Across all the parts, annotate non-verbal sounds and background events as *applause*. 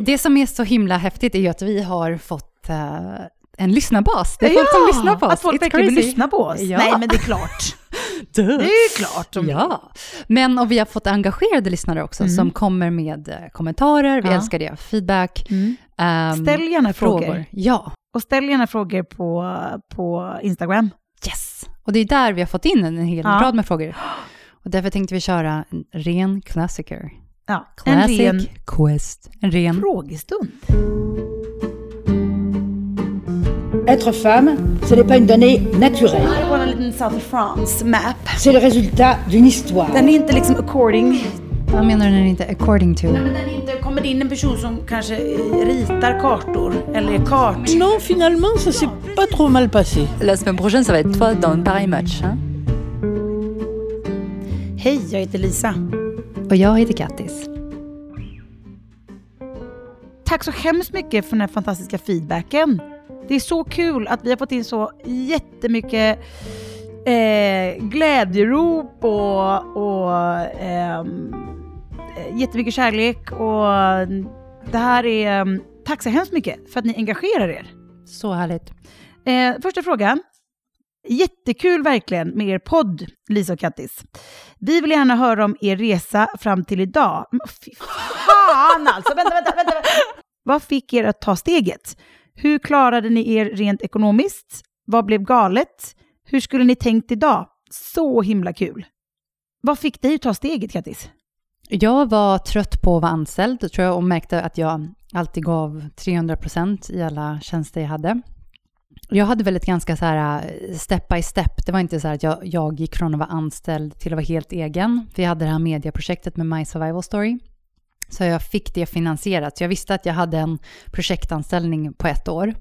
Det som är så himla häftigt är ju att vi har fått uh, en lyssnarbas. Det är folk som lyssnar på oss. att folk It's verkligen vill lyssna på oss. Ja. Nej, men det är klart. *laughs* Det är klart. de. Ja, men och vi har fått engagerade lyssnare också som kommer med eh, kommentarer. Vi Ja. älskar det. Feedback. Mm. ehm, Ställ gärna frågor. frågor. Ja, Och ställ gärna frågor på, på Instagram. yes. Och det är där vi har fått in en hel Ja. rad med frågor. Och därför tänkte vi köra en ren klassiker. Ja, en Classic ren quest. En ren... frågestund. Être femme, ce n'est pas une donnée naturelle. På en liten South of France map. C'est le résultat d'une histoire. Den är inte liksom according. Vad menar du när det inte är according to? Men den är inte, kommer in en person som kanske ritar kartor eller är kart. Non, finalement, ça s'est pas trop mal passé. La semaine prochaine, ça va être toi dans pareil match. Hein? Hej, jag heter Lisa. Och jag heter Kattis. Tack så hemskt mycket för den här fantastiska feedbacken. Det är så kul att vi har fått in så jättemycket eh, glädjerop och, och eh, jättemycket kärlek. Och det här är... ehm, Tack så hemskt mycket för att ni engagerar er. Så härligt. Eh, första frågan. Jättekul verkligen med er podd, Lisa och Kattis. Vi vill gärna höra om er resa fram till idag. Men oh, Fy fan alltså! Vänta, vänta, vänta. Vad fick er att ta steget? Hur klarade ni er rent ekonomiskt? Vad blev galet? Hur skulle ni tänkt idag? Så himla kul. Vad fick dig att ta steget, Kattis? Jag var trött på att vara anställd tror jag, och märkte att jag alltid gav 300% i alla tjänster jag hade. Jag hade väl ett ganska så här eh, step by step. Det var inte så här att jag, jag gick från att vara anställd till att vara helt egen. För jag hade det här medieprojektet med My Survival Story. Så jag fick det finansierat. Så jag visste att jag hade en projektanställning på ett år.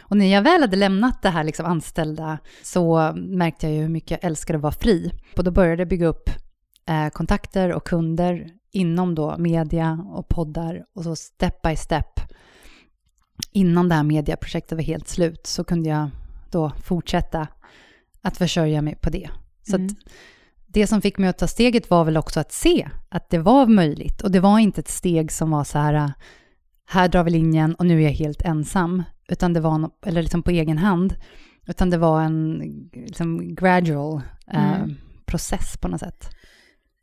Och när jag väl hade lämnat det här liksom anställda så märkte jag ju hur mycket jag älskade att vara fri. Och då började jag bygga upp eh, kontakter och kunder inom då media och poddar och så step by step innan det här medieprojektet var helt slut så kunde jag då fortsätta att försörja mig på det. Så Mm. det som fick mig att ta steget var väl också att se att det var möjligt och det var inte ett steg som var så här här drar vi linjen och nu är jag helt ensam utan det var, no- eller liksom på egen hand utan det var en liksom gradual eh, Mm. process på något sätt.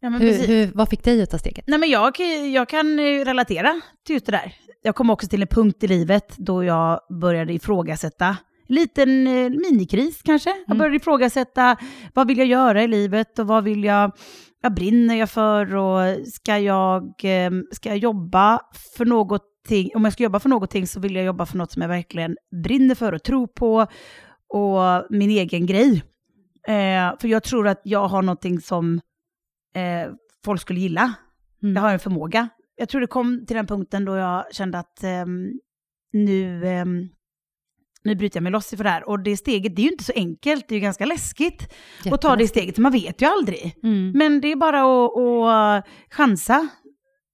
Ja, Hur, hur, vad fick dig att ta steget? Nej, men jag, jag kan eh, relatera till just det där. Jag kom också till en punkt i livet då jag började ifrågasätta, en liten eh, minikris kanske. Jag Mm. började ifrågasätta, vad vill jag göra i livet och vad vill jag, vad brinner jag för och ska jag, eh, ska jag jobba för någonting, om jag ska jobba för någonting så vill jag jobba för något som jag verkligen brinner för och tror på och min egen grej. Eh, för jag tror att jag har någonting som eh, folk skulle gilla. Mm. Jag har en förmåga. Jag tror det kom till den punkten då jag kände att ehm, nu, ehm, nu bryter jag mig loss för det här. Och det steget, det är ju inte så enkelt, det är ju ganska läskigt att ta det steget, man vet ju aldrig. Mm. Men det är bara att, att chansa.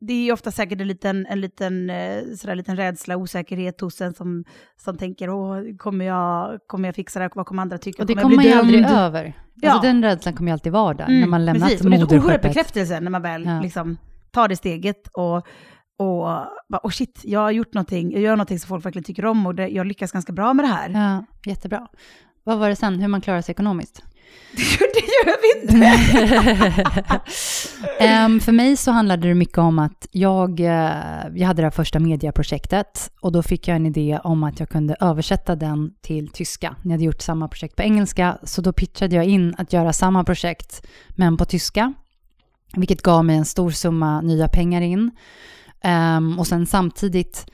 Det är ofta säkert en liten, en liten, eh, sådär liten rädsla, osäkerhet hos en som, som tänker, Åh, kommer, jag, kommer jag fixa det här? Vad kommer andra tycka? Och det kommer man ju aldrig dömd?" över. Ja. Alltså den rädslan kommer ju alltid vara där Mm, när man lämnat precis. Och det är en oerhörd moderskeppet. bekräftelse när man väl Ja. liksom tar det steget och, och bara, oh shit, jag har gjort någonting, jag gör någonting som folk verkligen tycker om och det, jag lyckas ganska bra med det här. Ja, jättebra. Vad var det sen, hur man klarar sig ekonomiskt? Det gör vi inte! *laughs* Em, för mig så handlade det mycket om att jag, eh, jag hade det här första mediaprojektet och då fick jag en idé om att jag kunde översätta den till tyska. Jag hade gjort samma projekt på engelska, så då pitchade jag in att göra samma projekt men på tyska, vilket gav mig en stor summa nya pengar in. Em, och sen samtidigt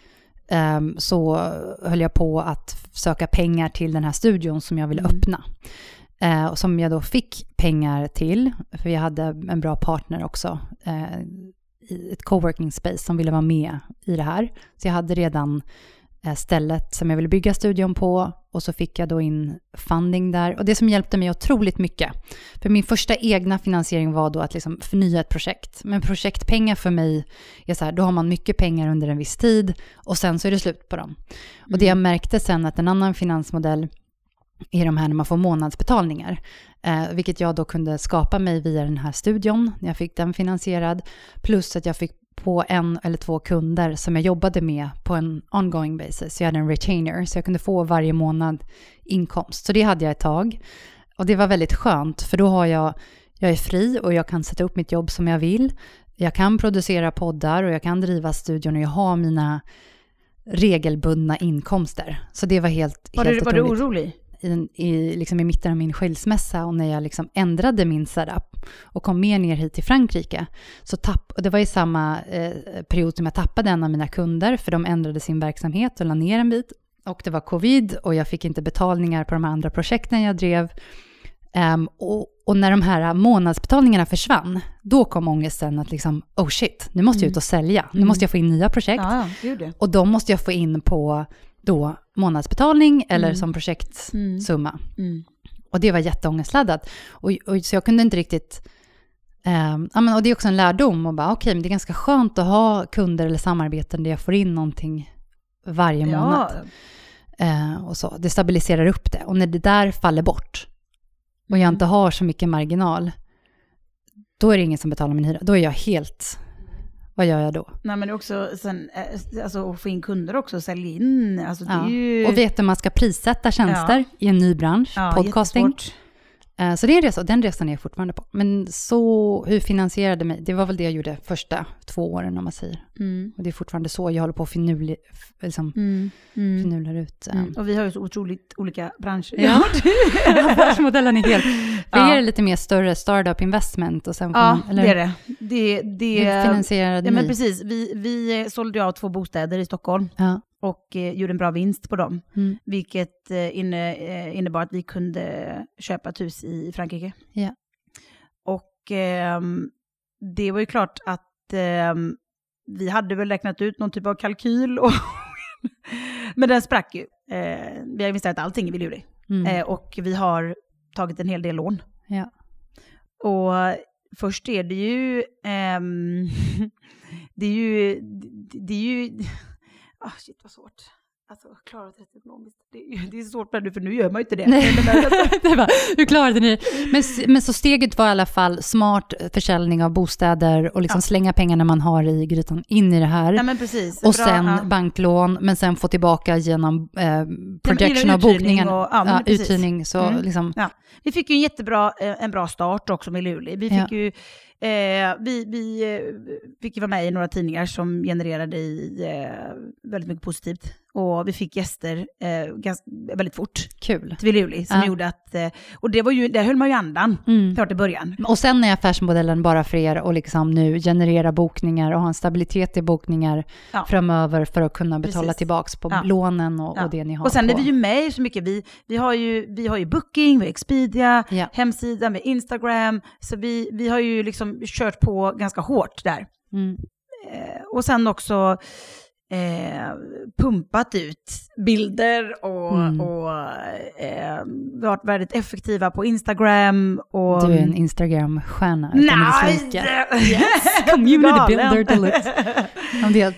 em, så höll jag på att söka pengar till den här studion som jag ville Mm. öppna. Eh, och som jag då fick pengar till, för jag hade en bra partner också eh, i ett coworking space som ville vara med i det här. Så jag hade redan eh, stället som jag ville bygga studion på och så fick jag då in funding där. Och det som hjälpte mig otroligt mycket, för min första egna finansiering var då att liksom förnya ett projekt. Men projektpengar för mig är så här, då har man mycket pengar under en viss tid och sen så är det slut på dem. Och det jag märkte sen att en annan finansmodell är de här när man får månadsbetalningar. Eh, vilket jag då kunde skapa mig via den här studion när jag fick den finansierad. Plus att jag fick på en eller två kunder som jag jobbade med på en ongoing basis. Jag hade en retainer, så jag kunde få varje månad inkomst. Så det hade jag ett tag. Och det var väldigt skönt, för då har jag, jag är fri och jag kan sätta upp mitt jobb som jag vill. Jag kan producera poddar och jag kan driva studion och jag har mina regelbundna inkomster. Så det var helt, Var, helt du, var du otroligt orolig? I, i, liksom i mitten av min skilsmässa och när jag liksom ändrade min setup och kom mer ner hit till Frankrike. Så tapp, och det var i samma eh, period som jag tappade en av mina kunder för de ändrade sin verksamhet och la ner en bit. Och det var covid och jag fick inte betalningar på de andra projekten jag drev. Ehm, och, och när de här månadsbetalningarna försvann, då kom ångesten att liksom, oh shit, nu måste jag ut och sälja. Nu måste jag få in nya projekt. Ja. Och de måste jag få in på då månadsbetalning eller som projektsumma. Mm. Och det var jätteångestladdat. Och, och, så jag kunde inte riktigt... Eh, och det är också en lärdom. Och bara, okej, men det är ganska skönt att ha kunder eller samarbeten där jag får in någonting varje månad. Ja, Eh, och så. Det stabiliserar upp det. Och när det där faller bort och jag inte har så mycket marginal, då är det ingen som betalar min hyra. Då är jag helt... Vad gör jag då? Nej, men också sen, eh, alltså, att få in kunder också, sälja in. Alltså, Ja. ju... Och veta hur man ska prissätta tjänster i en ny bransch, ja, podcasting. jättesvårt. Eh, Så det är en resa, och den resan är jag fortfarande på. Men så, hur finansierade mig? Det var väl det jag gjorde första två åren om man säger. Mm. Och det är fortfarande så jag håller på att finurli, f- liksom, Mm. Mm. finular ut. Um, Och vi har ju så otroligt olika branscher. Ja. *laughs* *laughs* Affärsmodellen är helt... För Ja. er är lite mer större startup investment och sen får Ja, man, eller, det är det. det, det Hur finansierade ja, men ni? precis. Vi, vi sålde ju av två bostäder i Stockholm Ja. Och eh, gjorde en bra vinst på dem. Mm. Vilket eh, inne, eh, innebar att vi kunde köpa ett hus i Frankrike. Ja. Och ehm, det var ju klart att ehm, vi hade väl räknat ut någon typ av kalkyl. Och *laughs* men den sprack ju. Eh, vi har investerat allting i Viljuri. Mm. Eh, och vi har tagit en hel del lån. Ja. Och först är det ju... ehm, *laughs* det är ju... Det är ju... Ah, shit vad svårt. Alltså klara sig ekonomiskt. Det är, det svårt nu för nu gör man ju inte det. Nej. Men, *laughs* det var, hur klarade ni men, men så steget var i alla fall smart försäljning av bostäder och liksom Ja. slänga pengarna man har i grytan in i det här. Nej men precis. och Bra, sen ja. banklån, men sen få tillbaka genom eh, projection av bokningen. och- ja, ja, uthyrning, så Mm. liksom, Ja. Vi fick ju en jättebra eh, en bra start också med Luleå. Vi fick Ja. ju eh, vi, vi eh, fick ju vara med i några tidningar som genererade i, eh, väldigt mycket positivt. Och vi fick gäster eh, ganska, väldigt fort kul. till Luleå som Ja. gjorde att, eh, och det var ju, där höll man ju andan, Mm. klart i början. Och sen är affärsmodellen bara för er att liksom nu generera bokningar och ha en stabilitet i bokningar Ja. framöver för att kunna betala Precis. tillbaka på Ja. lånen och, och det ni har Och sen på. är vi ju med så mycket, vi, vi, har, ju, vi har ju Booking, vi har Expedia, hemsidan, vi har Instagram, så vi, vi har ju liksom kört på ganska hårt där. Mm. Eh, och sen också eh, pumpat ut bilder och, Mm. och eh, varit väldigt effektiva på Instagram. Och, Du är en Instagram-stjärna Nej! dess *laughs* like. *laughs* Community builder deluxe. *laughs* Ja, det.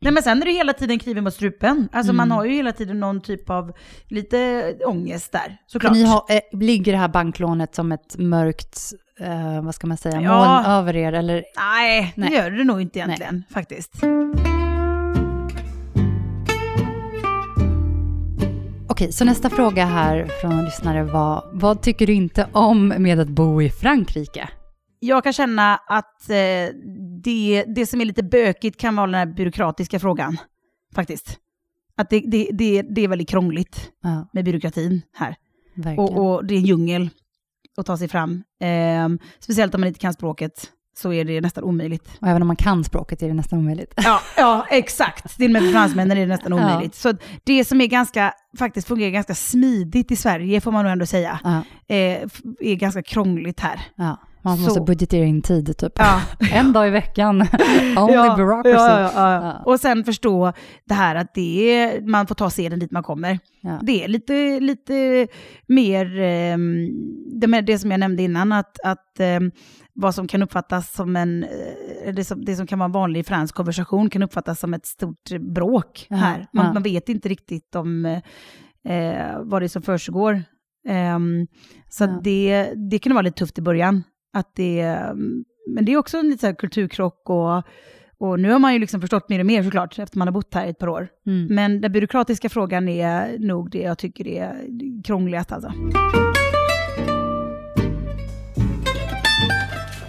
Nej men sen är det hela tiden kniven mot strupen. Alltså man Mm. har ju hela tiden någon typ av lite ångest där, såklart. ni har, eh, ligger det här banklånet som ett mörkt, eh, vad ska man säga, Ja. moln över er? Eller? Nej, det Nej. gör det nog inte egentligen faktiskt. Okej, så nästa fråga här från en lyssnare var, vad tycker du inte om med att bo i Frankrike? Jag kan känna att eh, det, det som är lite bökigt kan vara den här byråkratiska frågan, faktiskt. Att det, det, det, det är väldigt krångligt Ja, med byråkratin här. Och, och det är en djungel att ta sig fram. Ehm, speciellt om man inte kan språket så är det nästan omöjligt. Och även om man kan språket är det nästan omöjligt. Ja, ja exakt. Till och med för fransmännen är det nästan *laughs* Ja. omöjligt. Så det som är ganska, faktiskt fungerar ganska smidigt i Sverige, får man nog ändå säga, Ja, eh, är ganska krångligt här. ja. Man Så- måste budgetera in tid typ. Ja. *laughs* en dag i veckan. *laughs* Only ja, bureaucracy. Ja, ja. Och sen förstå det här att det är, man får ta seden dit man kommer. Det är lite, lite mer, eh, det, det som jag nämnde innan, att, att eh, vad som kan uppfattas som en, eh, det som, det som kan vara en vanlig fransk konversation kan uppfattas som ett stort bråk här. Man, man vet inte riktigt om eh, vad det är som försiggår. Ehm, så Ja. det, det kan vara lite tufft i början. Att det, men det är också en lite så här kulturkrock och, Och nu har man ju liksom förstått mer och mer såklart, efter man har bott här i ett par år. Mm. Men den byråkratiska frågan är nog det jag tycker är krångligast alltså.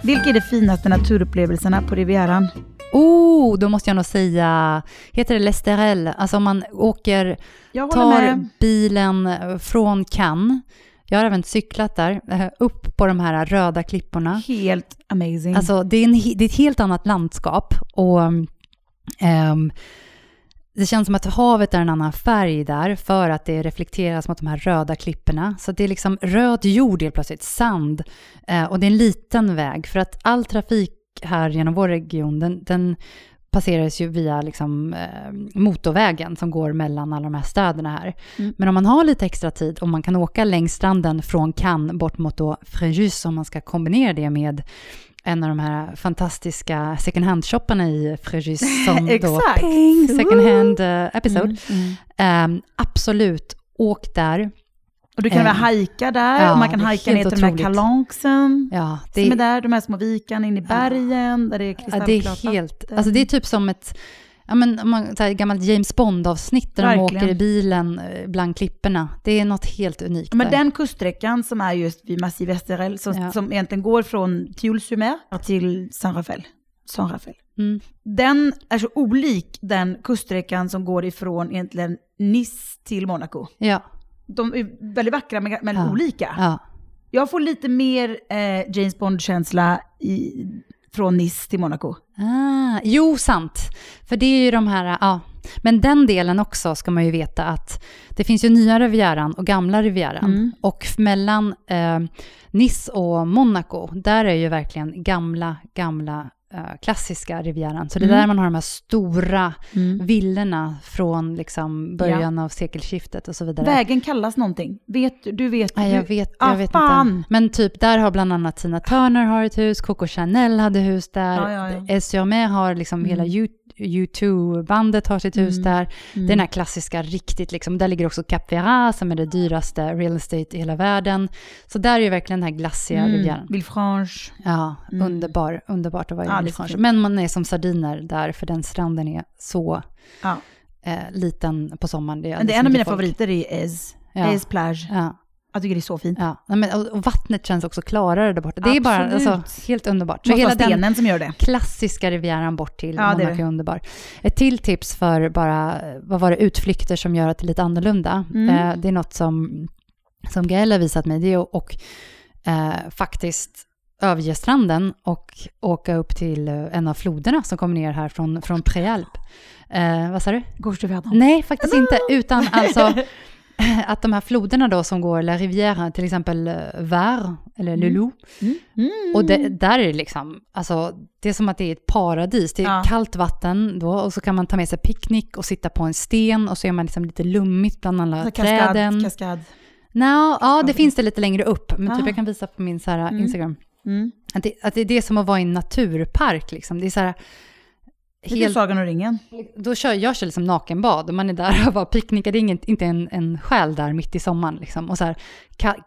Vilka är de finaste naturupplevelserna på Rivieran? Oh, då måste jag nog säga, heter det Lesterel? Alltså om man åker, tar med. bilen från Cannes, jag har även cyklat där, eh, upp på de här röda klipporna. Helt amazing. Alltså det är, en, det är ett helt annat landskap och ehm, det känns som att havet är en annan färg där för att det reflekteras mot de här röda klipporna. Så det är liksom röd jord helt plötsligt, sand eh, och det är en liten väg för att all trafik här genom vår region den, den passeras ju via liksom, eh, motorvägen som går mellan alla de här städerna här. Mm. Men om man har lite extra tid och man kan åka längs stranden från Cannes bort mot då Fréjus om man ska kombinera det med en av de här fantastiska second hand-shopparna i Fréjus *laughs* som då ping, second hand eh, episode. Mm, mm. Ehm, absolut, åk där. Och du kan Eh, väl hajka där, ja, och man kan hajka ner till de här otroligt. kalanksen. Ja, Det som är där, de här små vikarna in i bergen, där det är Ja, kristallklart det är helt, vatten. alltså det är typ som ett, ja men man tar ett gammalt James Bond-avsnitt där de Verkligen. åker i bilen eh, bland klipporna. Det är något helt unikt Men där. den kuststräckan som är just vid Massive Esterel, som, Ja. som egentligen går från Tioul-sur-Mer till Saint-Raphaël. Saint-Raphaël. Mm. Den är så olik den kuststräckan som går ifrån egentligen Nice till Monaco. Ja, De är väldigt vackra men, men Ja. olika. ja. Jag får lite mer eh, James Bond-känsla i, från Nice till Monaco. Ah, jo, sant. För det är ju de här, ja. Men den delen också ska man ju veta att det finns ju nya Rivieran och gamla Rivieran. Mm. Och mellan eh, Nice och Monaco, där är ju verkligen gamla, gamla klassiska Rivieran. Så det är Mm. där man har de här stora villorna från liksom början av sekelskiftet och så vidare. Vägen kallas någonting. Vet du? Vet? Nej, jag vet, Ah, jag vet fan. inte. Men typ där har bland annat Tina Turner har ett hus, Coco Chanel hade hus där, Ja, ja, ja. Har liksom hela U- U2-bandet har sitt hus där. Det är den här klassiska riktigt liksom, där ligger också Cap Ferrat som är det dyraste real estate i hela världen. Så där är ju verkligen den här glassiga Mm. rivieran. Villefranche. Ja, underbar, underbart att vara i Ja, Villefranche. Men man är som sardiner där för den stranden är så Ja. eh, liten på sommaren. Det är Men det är en av mina folk. favoriter är Ez. Ja. Ez plage. Ja. Jag tycker det är så fint. Ja, men, och, vattnet känns också klarare där borta. Det är bara Absolut. alltså, helt underbart. Så Måste hela vara den stenen som gör det. klassiska rivieran bort till Ja, det är Monaco det. underbar. Ett till tips för bara, vad var det, utflykter som gör att det är lite annorlunda. Mm. Eh, det är något som, som Gael har visat mig, det är att och, eh, faktiskt överge stranden och åka upp till eh, en av floderna som kommer ner här från, från Préalp. Eh, vad sa du? Verdun. Nej, faktiskt inte. Utan alltså *laughs* *laughs* att de här floderna då som går La Rivière, till exempel eh, Var eller Le Loup. Mm. Och det, där är det liksom, alltså det är som att det är ett paradis. Det är Ja. kallt vatten då och så kan man ta med sig picknick och sitta på en sten och så är man liksom lite lummigt bland alla Så träden. Kaskad, kaskad. Nå, ja, det finns det lite längre upp, men typ Ah. jag kan visa på min så här, Instagram. Mm. Att det, att det är det som att vara i en naturpark liksom. Det är så här, Det är Sagan och ringen. då kör jag kör liksom nakenbad och man är där och bara picknickar. Det är ingen, inte en, en själ där mitt i sommaren. Liksom. Och så här,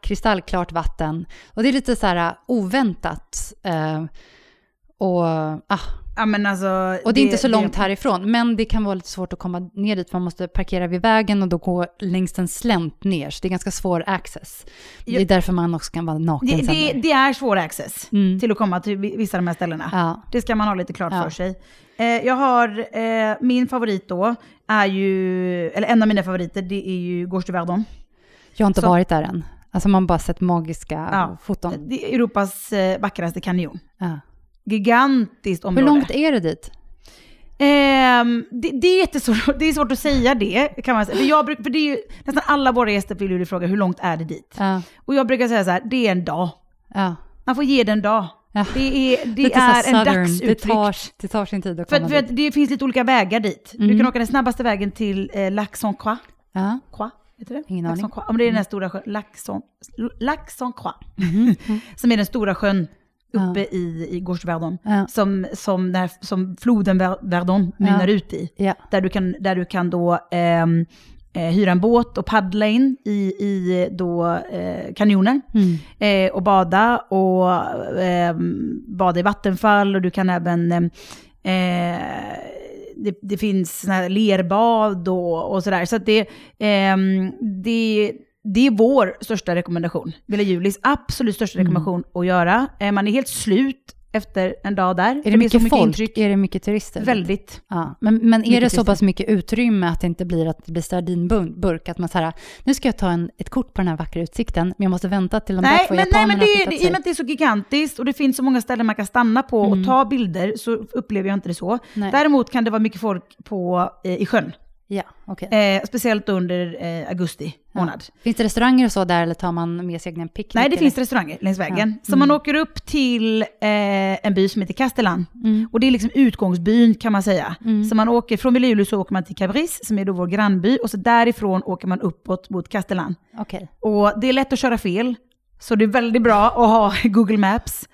kristallklart vatten. Och det är lite så här uh, oväntat. Eh, och, ah, Ja, men alltså, och det är inte så långt härifrån. Men det kan vara lite svårt att komma ner dit. Man måste parkera vid vägen och då gå längs en slänt ner. Så det är ganska svår access. Det är därför man också kan vara naken Det, det, det är svår access Mm. till att komma till vi- vissa av de här ställena. Ja. Det ska man ha lite klart Ja. för sig. Eh, jag har, eh, min favorit då, är ju, eller en av mina favoriter, det är ju Verdun. Jag har inte Så- varit där än. Alltså man har bara sett magiska Ja. foton. Det är Europas eh, vackraste kanjon. Ja. Gigantiskt Hur område. långt är det dit? Ehm, det, det, är jättesvårt, det är svårt att säga det, kan man säga. För, jag bruk, för det är ju, nästan alla våra gäster vill ju fråga hur långt är det dit? Ja. Och jag brukar säga så här, det är en dag. Ja. Man får ge det en dag. Ja. Det är, det är en southern. dagsutflykt. Det tar, det tar sin tid att För, komma att- för dit. det finns lite olika vägar dit. Du Mm. kan åka den snabbaste vägen till eh, Lac-Saint-Croix. Ja. Croix, heter det? Ingen aning. Om det är den här stora sjön, Lac-Saint- Lac-Saint-Croix. Mhm. *laughs* Som är den stora sjön Ja. uppe i, i Gauche Verdun. Ja. Som, som, här, som floden Ver- Verdun mynnar Ja. ut i. Ja. Där du kan, där du kan då ehm, eh, hyra en båt och paddla in i, i då, eh, kanjonen. Mm. Eh, och bada och ehm, bada i vattenfall och du kan även Eh, det, det finns såna här lerbad och, och sådär. Så att det, ehm, det, det är vår största rekommendation. Villa Julis absolut största Mm. rekommendation att göra. Eh, man är helt slut efter en dag där. Är det mycket, så folk? intryck. Är det mycket turister? Väldigt. Ja, men, men är Mycket det så pass mycket utrymme att det inte blir att det blir sardinburk? Att man säger, nu ska jag ta en, ett kort på den här vackra utsikten, men jag måste vänta till de där Nej, två men, nej, men det, är- det, i och med att det är så gigantiskt och det finns så många ställen man kan stanna på Mm. och ta bilder så upplever jag inte det så. Nej. Däremot kan det vara mycket folk på, eh, i sjön. Ja, okej. Eh, speciellt under eh, augusti månad. Finns det restauranger och så där, eller tar man med sig egen picknick? Nej, det eller? finns restauranger längs vägen. Ja. Så Mm. man åker upp till eh, en by som heter Castellan. Mm. Och det är liksom utgångsbyn kan man säga. Mm. Så man åker från Villa Julius så åker man till Cabris, som är då vår grannby. Och så därifrån åker man uppåt mot Castellan. Okej. Och det är lätt att köra fel. Så det är väldigt bra att ha *laughs* Google Maps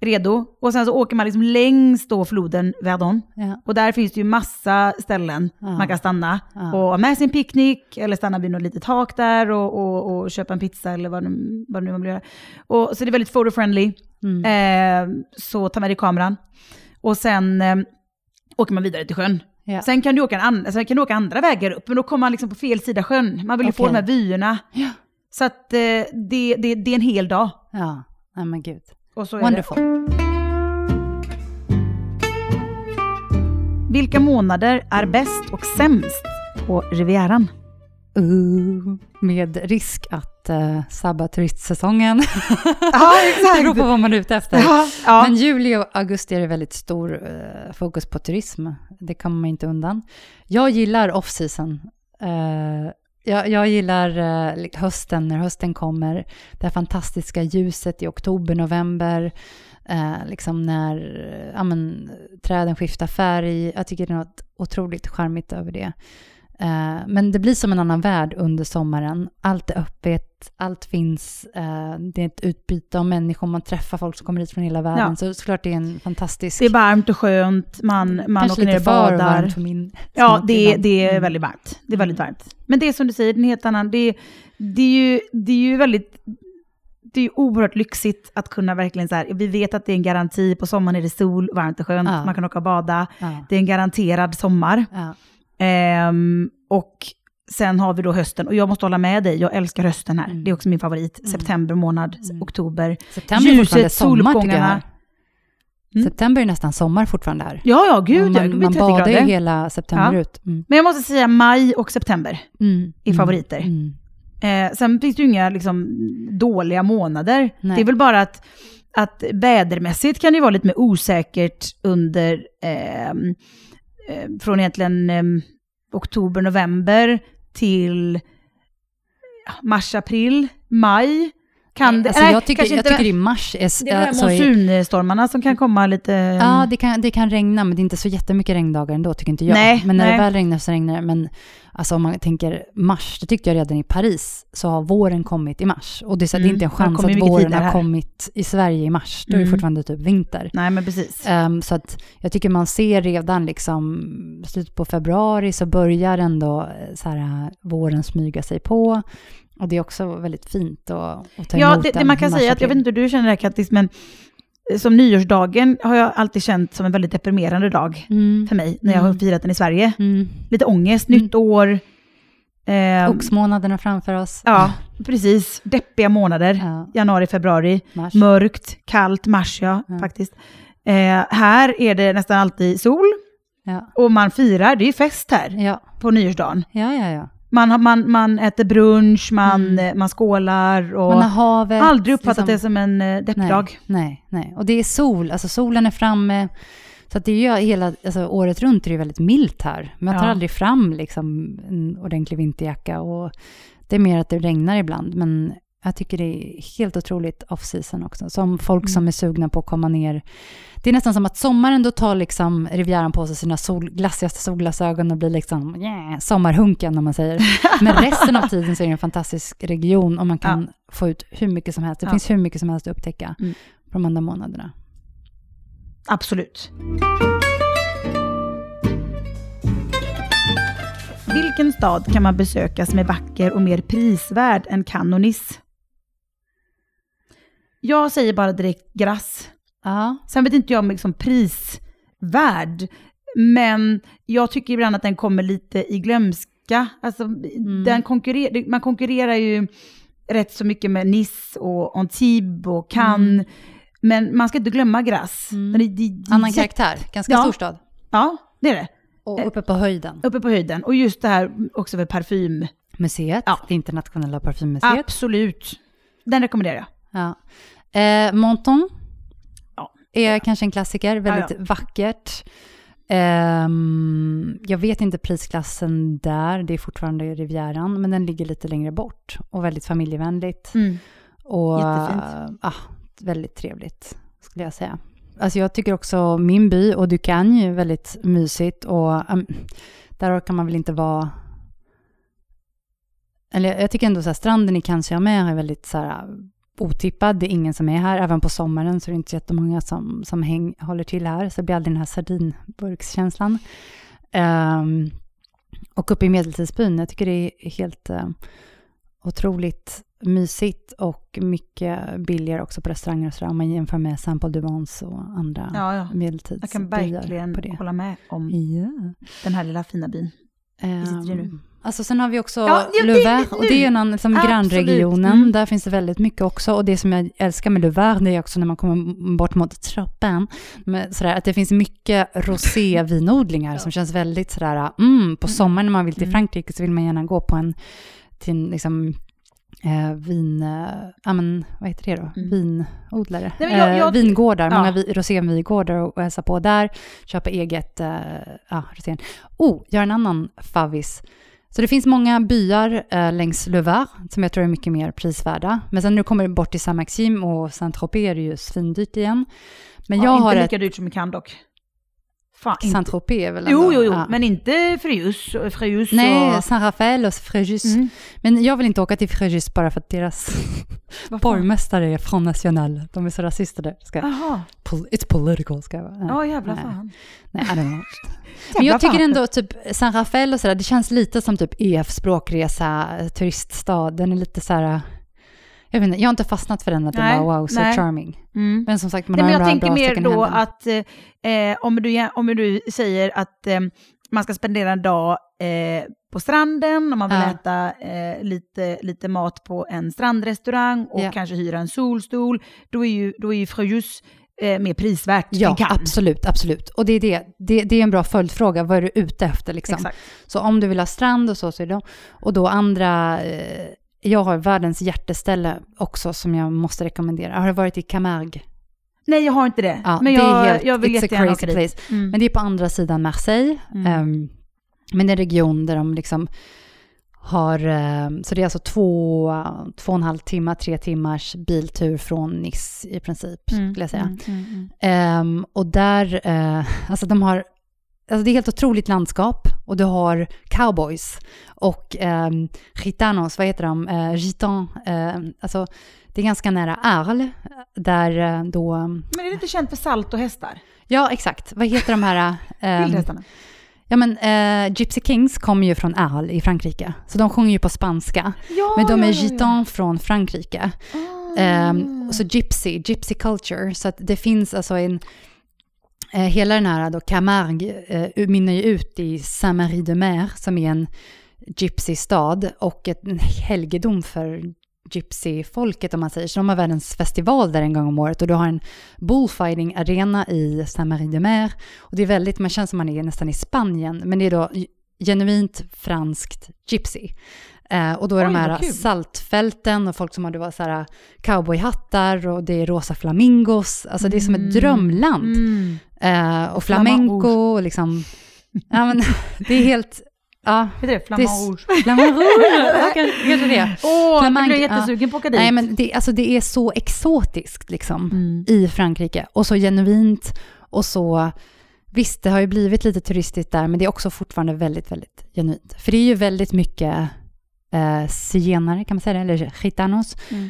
redo. Och sen så åker man liksom längs då floden Verdon. Ja. Och där finns det ju massa ställen Ja. man kan stanna Ja. och ha med sin picknick eller stanna vid något litet tak där och, och, och köpa en pizza eller vad, vad nu man vill göra. Och, så det är väldigt photo-friendly. Mm. Eh, så ta med dig kameran. Och sen eh, åker man vidare till sjön. Ja. Sen kan du, åka en an- sen kan du åka andra vägar upp, men då kommer man liksom på fel sida sjön. Man vill ju få Okej. de här vyerna. Så att eh, det, det, det är en hel dag. Ja, nej men gud. Och så är Wonderful. det. Vilka månader är bäst och sämst på Rivieran? Uh, med risk att uh, sabba turistsäsongen. *laughs* Ja, det beror på vad man är ute efter. Ja, ja. Men juli och augusti är det väldigt stor eh, fokus på turism. Det kommer man inte undan. Jag gillar off-season. Eh, jag, jag gillar eh, hösten, när hösten kommer. Det här fantastiska ljuset i oktober, november. Eh, liksom när ja, men, träden skiftar färg. Jag tycker det är något otroligt charmigt över det. Eh, men det blir som en annan värld under sommaren. Allt är öppet, allt finns. eh, det är ett utbyte av människor, man träffar folk som kommer hit från hela världen. Ja. Så såklart det är en fantastisk... Det är varmt och skönt, man, man kanske åker ner lite och för badar. varmt för min *laughs* Ja, det, det är Mm. väldigt varmt. Det är väldigt varmt. Men det är som du säger, en helt annan. Det, det, är, ju, det är ju väldigt... Det är ju oerhört lyxigt att kunna verkligen så här, vi vet att det är en garanti, på sommaren är det sol, varmt och skönt, Ja. man kan åka och bada. Ja, Det är en garanterad sommar. ja. Ehm, och sen har vi då hösten, och jag måste hålla med dig, jag älskar hösten här. Mm. Det är också min favorit. September månad, Mm. oktober. September Ljuset, solgångarna. Mm. September är nästan sommar fortfarande här. Ja, ja, gud, man, man 30 badar ju hela september Ja. ut. Mm. Men jag måste säga maj och september Mm. är Mm. favoriter. Mm. Eh, sen finns det ju inga liksom, dåliga månader. Nej. Det är väl bara att, att vädermässigt kan det vara lite mer osäkert under, eh, Eh, från egentligen eh, oktober, november till mars, april, maj. Kan det, Alltså, nej, jag tycker, jag inte, tycker i mars är... det är här alltså, monsunstormarna som kan komma lite... Ja, det kan, det kan regna, men det är inte så jättemycket regndagar ändå, tycker inte jag. Nej, men när nej. det väl regnar så regnar det. Men alltså, om man tänker mars, det tyckte jag redan i Paris, så har våren kommit i mars. Och det är, så, det är Mm, inte en den chans att våren har kommit i Sverige i mars. Då är det Mm. fortfarande typ vinter. Nej, men precis. Ehm, så att jag tycker man ser redan liksom slutet på februari så börjar ändå eh, så här, våren smyga sig på. Och det är också väldigt fint att, att ta Ja, emot det, det man kan säga, att, jag vet inte hur du känner det här Kattis, men eh, som nyårsdagen har jag alltid känt som en väldigt deprimerande dag Mm. för mig när jag har Mm. firat den i Sverige. Mm. Lite ångest, Mm. nytt år. Eh, Oxmånaderna framför oss. ja, precis. Deppiga månader. Ja, Januari, februari. mars. Mörkt, kallt, mars ja, Ja. faktiskt. Eh, här är det nästan alltid sol Ja. och man firar, det är fest här Ja. på nyårsdagen. ja, ja, ja. Man, man, man äter brunch, man, Mm. eh, man skålar och Man har havet. aldrig uppfattat det liksom- som en eh, deppdag. Nej, nej, nej. Och det är sol, alltså solen är framme. Så det är ju hela, alltså året runt är det väldigt milt här. Men jag tar Ja. aldrig fram liksom en ordentlig vinterjacka. Och det är mer att det regnar ibland. Men jag tycker det är helt otroligt off-season också. Som folk Mm. som är sugna på att komma ner. Det är nästan som att sommaren då tar liksom Rivieran på sig sina sol, glassigaste solglasögon och blir liksom yeah, sommarhunken om man säger. *laughs* Men resten av tiden så är det en fantastisk region och man kan få ut hur mycket som helst. Det Ja. finns hur mycket som helst att upptäcka Mm. på de andra månaderna. Absolut. Vilken stad kan man besöka som är vacker och mer prisvärd än Nice? Jag säger bara direkt Grasse. Ja, Sen vet inte jag om liksom pris, värld. Men jag tycker ibland att den kommer lite i glömska. Alltså, Mm. den konkurrer, man konkurrerar ju rätt så mycket med Nice och Antibes och Cannes. Men man ska inte glömma Grasse. Mm. Annan karaktär, ganska Ja. stor stad. Ja, det är det. Och uppe på höjden. Uppe på höjden. Och just det här också för parfym. Museet, Ja. det internationella parfymmuseet. Absolut. Den rekommenderar jag. Ja. Eh, Monton Ja. är kanske en klassiker, väldigt Ja, vackert. Ehm, jag vet inte prisklassen där, det är fortfarande Rivieran, men den ligger lite längre bort och väldigt familjevänligt. Och Jättefint. ah, väldigt trevligt, skulle jag säga. Alltså jag tycker också min by och Ducagne är väldigt mysigt och um, där orkar man väl inte vara... Eller jag tycker ändå så här, stranden i Cannes-sur-Mer är väldigt så här, otippad. Det är ingen som är här. Även på sommaren så är det inte så jättemånga som, som häng, håller till här. Så det blir aldrig den här sardinburkskänslan. Um, och uppe i Medeltidsbyn, jag tycker det är helt uh, otroligt mysigt och mycket billigare också på restauranger och sådär om man jämför med Saint Paul Vence och andra Ja, ja. medeltidsbyar. Jag kan verkligen på det. hålla med om Ja. den här lilla fina byn. Um, alltså sen har vi också Ja, ja, Louvre och det är en annan, liksom grannregionen. Mm. Där finns det väldigt mycket också. Och det som jag älskar med Louvre, det är också när man kommer bort mot trappan, sådär, att det finns mycket rosévinodlingar *laughs* som känns väldigt sådär, mm, på sommaren när man vill till Mm. Frankrike så vill man gärna gå på en, till en liksom, eh, vin, eh, ja men vad heter det då? Mm. Vinodlare. Nej, men jag- eh, jag- vingårdar, Ja. många vi, rosévingårdar och, och hälsa på där, köpa eget, eh, ja, rosén. Oh, jag har en annan favvis. Så det finns många byar eh, längs Louvre som jag tror är mycket mer prisvärda. Men sen när du kommer bort till Saint-Maxime och Saint-Tropez är det ju svindyrt igen. Men ja, jag inte har lika ett... dyrt som i Cannes dock. Fan. Saint-Tropez är väl Jo, ändå- jo, jo, ja. men inte Frejus. Frejus Nej, och... Saint-Raphaël och Fréjus. Mm. Men jag vill inte åka till Fréjus bara för att deras *laughs* borgmästare är Front National. De är så rasister där. Ska, pol- it's political, ska jag vara. ja jävla Nej. fan. Nej, I don't know. *laughs* Men jag tycker ändå typ San Rafael och sådär, det känns lite som typ EF språkresa, eh, turiststad. Den är lite så här, jag vet inte, jag har inte fastnat för den att den var wow, so nej. charming. Mm. Men som sagt, man Nej, men har jag en bra, tänker mer då hand. att eh, om, du, om du säger att eh, man ska spendera en dag eh, på stranden, om man vill Ja. äta eh, lite, lite mat på en strandrestaurang och Ja. kanske hyra en solstol, då är ju, då är ju Frejus eh, mer prisvärt Ja, absolut, absolut. Och det är det. det. Det är en bra följdfråga. Vad är du ute efter liksom? Exakt. Så om du vill ha strand och så, så är det Och då andra, eh, jag har världens hjärteställe också som jag måste rekommendera. Har du varit i Camargue? Nej, jag har inte det. Ja, men det jag, helt- jag vill jättegärna crazy åka dit. place. Mm. Men det är på andra sidan Marseille. Mm. Ehm, men det är en region där de liksom har, ehm, så det är alltså två, två och en halv timme, tre timmars biltur från Nice i princip, Mm, skulle jag säga. Ehm, och där, eh, alltså de har, alltså det är helt otroligt landskap och du har cowboys och um, gitanos, vad heter de, uh, gitan, eh, alltså det är ganska nära Arles, där eh, då, Men är det inte känt för salt och hästar? ja exakt, vad heter de här, ehm, Vildhästarna? ja men eh, Gypsy Kings kommer ju från Arles i Frankrike, så de sjunger ju på spanska, Ja, men de är ja, ja, gitan från Frankrike. Ah. Ehm, så gypsy, gypsy culture. Så att det finns alltså en... Eh, hela den här då Camargue eh, mynnar ju ut i Saint-Marie-de-Mer som är en gypsy-stad och ett, en helgedom för gypsy-folket om man säger. Så de har världens festival där en gång om året och du har en bullfighting-arena i Saint-Marie-de-Mer. Och det är väldigt, man känns som man är nästan i Spanien, men det är då genuint franskt gypsy. Eh, och då är Oj, de här saltfälten och folk som har så här cowboyhattar och det är rosa flamingos. Alltså det är som ett drömland. Mm. Eh, och flamenco och liksom... Ja, men *laughs* det är helt... Ja, Heter det flamand? Flamand rouge, *laughs* kanske, det. *laughs* Åh, blir jag ja. jättesugen på att åka dit. Nej, men det, alltså det är så exotiskt liksom Mm. i Frankrike och så genuint och så... Visst, det har ju blivit lite turistiskt där, men det är också fortfarande väldigt, väldigt genuint. För det är ju väldigt mycket eh, zigenare, kan man säga det, eller gitanos, Mm.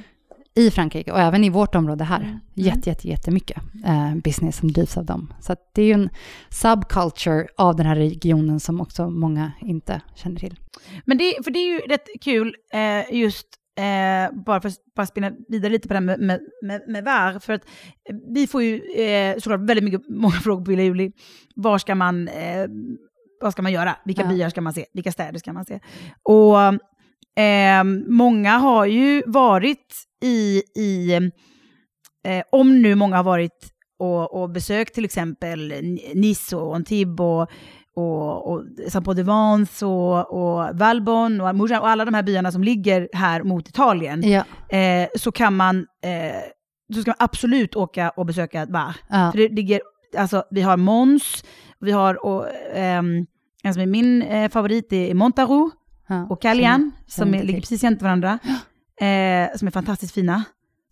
i Frankrike och även i vårt område här. Mm. Jätte, jätte, jättemycket eh, business som drivs av dem. Så det är ju en subculture av den här regionen som också många inte känner till. Men det, för det är ju rätt kul, eh, just eh, bara för att bara spinna vidare lite på det här med, med, med, med VAR, för att eh, vi får ju eh, såklart väldigt mycket, *laughs* många frågor på Villa Juli. Var ska man, eh, vad ska man göra? Vilka Ja. byar ska man se? Vilka städer ska man se? Och eh, många har ju varit i, i eh, om nu många har varit och, och besökt till exempel Nice och Antibes och, och, och Saint-Paul-de-Vence och, och Valbonne och Mougins och alla de här byarna som ligger här mot Italien, Ja, eh, så kan man, eh, så ska man absolut åka och besöka Var. ja. För det ligger, alltså vi har Mons, vi har, och, ehm, en som är min eh, favorit är Montarou ja. och Känner- som är, ligger precis jämte varandra, eh, som är fantastiskt fina.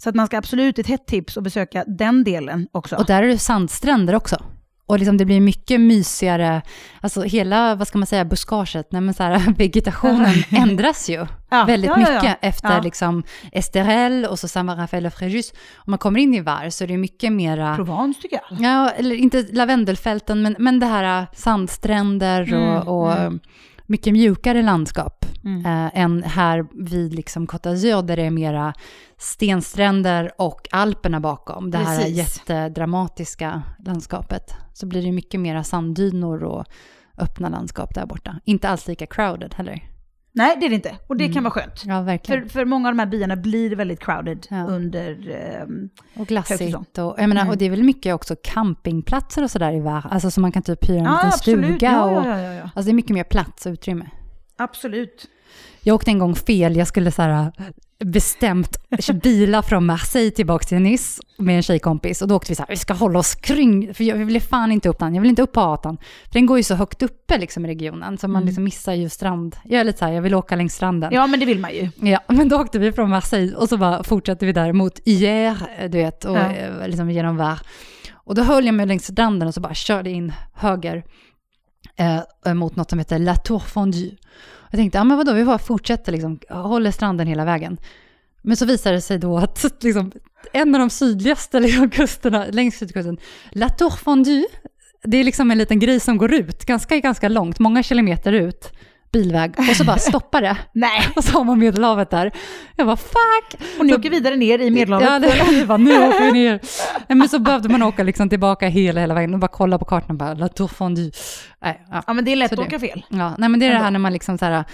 Så att man ska absolut, ett hett tips att besöka den delen också. Och där är det sandstränder också. Och liksom det blir mycket mysigare, alltså hela, vad ska man säga, buskaget, nej men så här, *laughs* vegetationen ändras ju *laughs* Ja, väldigt ja, ja, mycket efter liksom Esterel och så Saint Raphael och Fréjus. Om man kommer in i Var så är det mycket mera, Provence tycker jag. ja, eller inte lavendelfälten, men, men det här äh, sandstränder och, Mm, och mm. Mycket mjukare landskap Mm. eh, än här vid liksom Côte d'Azur där det är mera stenstränder och Alperna bakom. Det här Precis. jättedramatiska landskapet. Så blir det mycket mera sanddynor och öppna landskap där borta. Inte alls lika crowded heller. Nej, det är det inte. Och det Mm. kan vara skönt. Ja, verkligen. För, för många av de här byarna blir väldigt crowded Ja. under... ehm, och glassigt. Och, jag menar, Mm. och det är väl mycket också campingplatser och sådär i Var. Alltså så man kan typ hyra en ja, liten absolut. stuga. Ja, och, ja, ja, ja. Alltså det är mycket mer plats och utrymme. Absolut. Jag åkte en gång fel, jag skulle så här bestämt bila från Marseille tillbaka till Nice med en tjejkompis och då åkte vi så här, vi ska hålla oss kring, för jag ville fan inte upp den, jag vill inte upp på Atan, för den går ju så högt uppe liksom i regionen så man Mm. liksom missar ju strand, jag är lite så här, jag vill åka längs stranden. Ja, men det vill man ju. Ja, men då åkte vi från Marseille och så bara fortsatte vi där mot Hyères, du vet, och Ja. eh, liksom genom Var. Och då höll jag mig längs stranden och så bara körde in höger eh, mot något som heter La Tour Fondue. Jag tänkte, ja men vadå, vi bara fortsätter liksom, håller stranden hela vägen. Men så visade det sig då att *laughs* liksom, en av de sydligaste *laughs* liksom, kusterna, längs sydkusten, La Tour Fondue, det är liksom en liten grej som går ut, ganska, ganska långt, många kilometer ut, bilväg, och så bara stoppar det. *laughs* Nej. Och så har man Medelhavet där. Jag bara fuck! Och ni Så- åker vidare ner i Medelhavet. Ja, det, *laughs* bara, nu åker vi ner. Nej, men så behövde man åka liksom tillbaka hela, hela vägen och bara kolla på kartan och bara, La Tour Fondue. Nej, ja. Ja, men det är lätt Så att det- åka fel. Ja, nej men det är det här när man liksom så här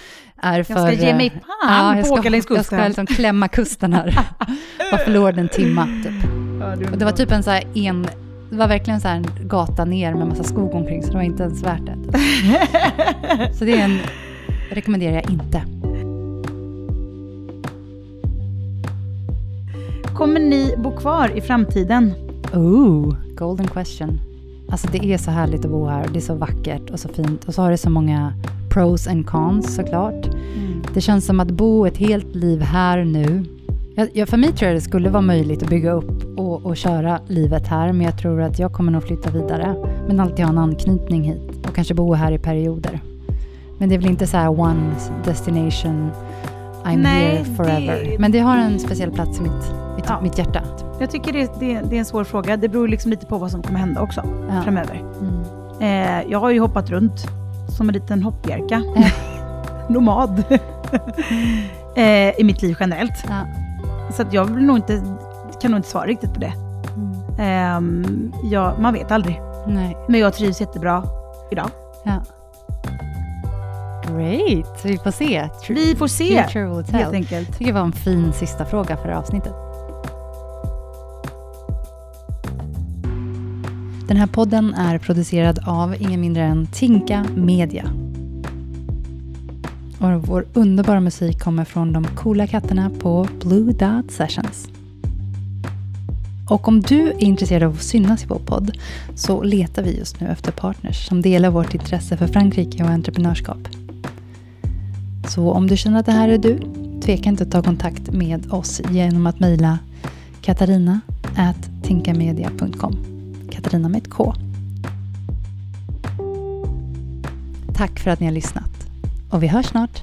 är för... Jag ska ge mig fan jag på åka längs Jag kusten. ska liksom klämma kusten här. *laughs* Bara förlorade en timma typ. Och det var typ en så här en... Det var verkligen så en gata ner med massa skog omkring så det var inte ens värt det. *laughs* Så det är en... rekommenderar jag inte. Kommer ni bo kvar i framtiden? Ooh, golden question. Alltså det är så härligt att bo här. Det är så vackert och så fint. Och så har det så många pros and cons såklart. Det känns som att bo ett helt liv här nu. Jag, jag, för mig tror jag det skulle vara möjligt att bygga upp och, och köra livet här. Men jag tror att jag kommer nog flytta vidare. Men alltid ha en anknytning hit. Och kanske bo här i perioder. Men det är väl inte så här one destination, I'm Nej, here forever. det- Men det har en speciell plats i mitt, mitt, Ja. mitt hjärta. Jag tycker det, det, det är en svår fråga. Det beror liksom lite på vad som kommer hända också Ja. framöver. Mm. Eh, jag har ju hoppat runt som en liten hoppjerka. *laughs* Nomad. *laughs* eh, I mitt liv generellt. Ja. Så att jag vill nog inte, kan nog inte svara riktigt på det. Mm. Ehm, ja, man vet aldrig. Nej. Men jag trivs jättebra idag. Ja. Great, vi får se. Tr- Vi får se, Future will helt enkelt. tycker det var en fin sista fråga för det här avsnittet. Den här podden är producerad av ingen mindre än Tinka Media. Och vår underbara musik kommer från de coola katterna på Blue Dot Sessions. Och om du är intresserad av att synas i vår podd så letar vi just nu efter partners som delar vårt intresse för Frankrike och entreprenörskap. Så om du känner att det här är du, tveka inte att ta kontakt med oss genom att mejla katarina tinkamedia.com. Katarina med ett K. Tack för att ni har lyssnat och vi hörs snart.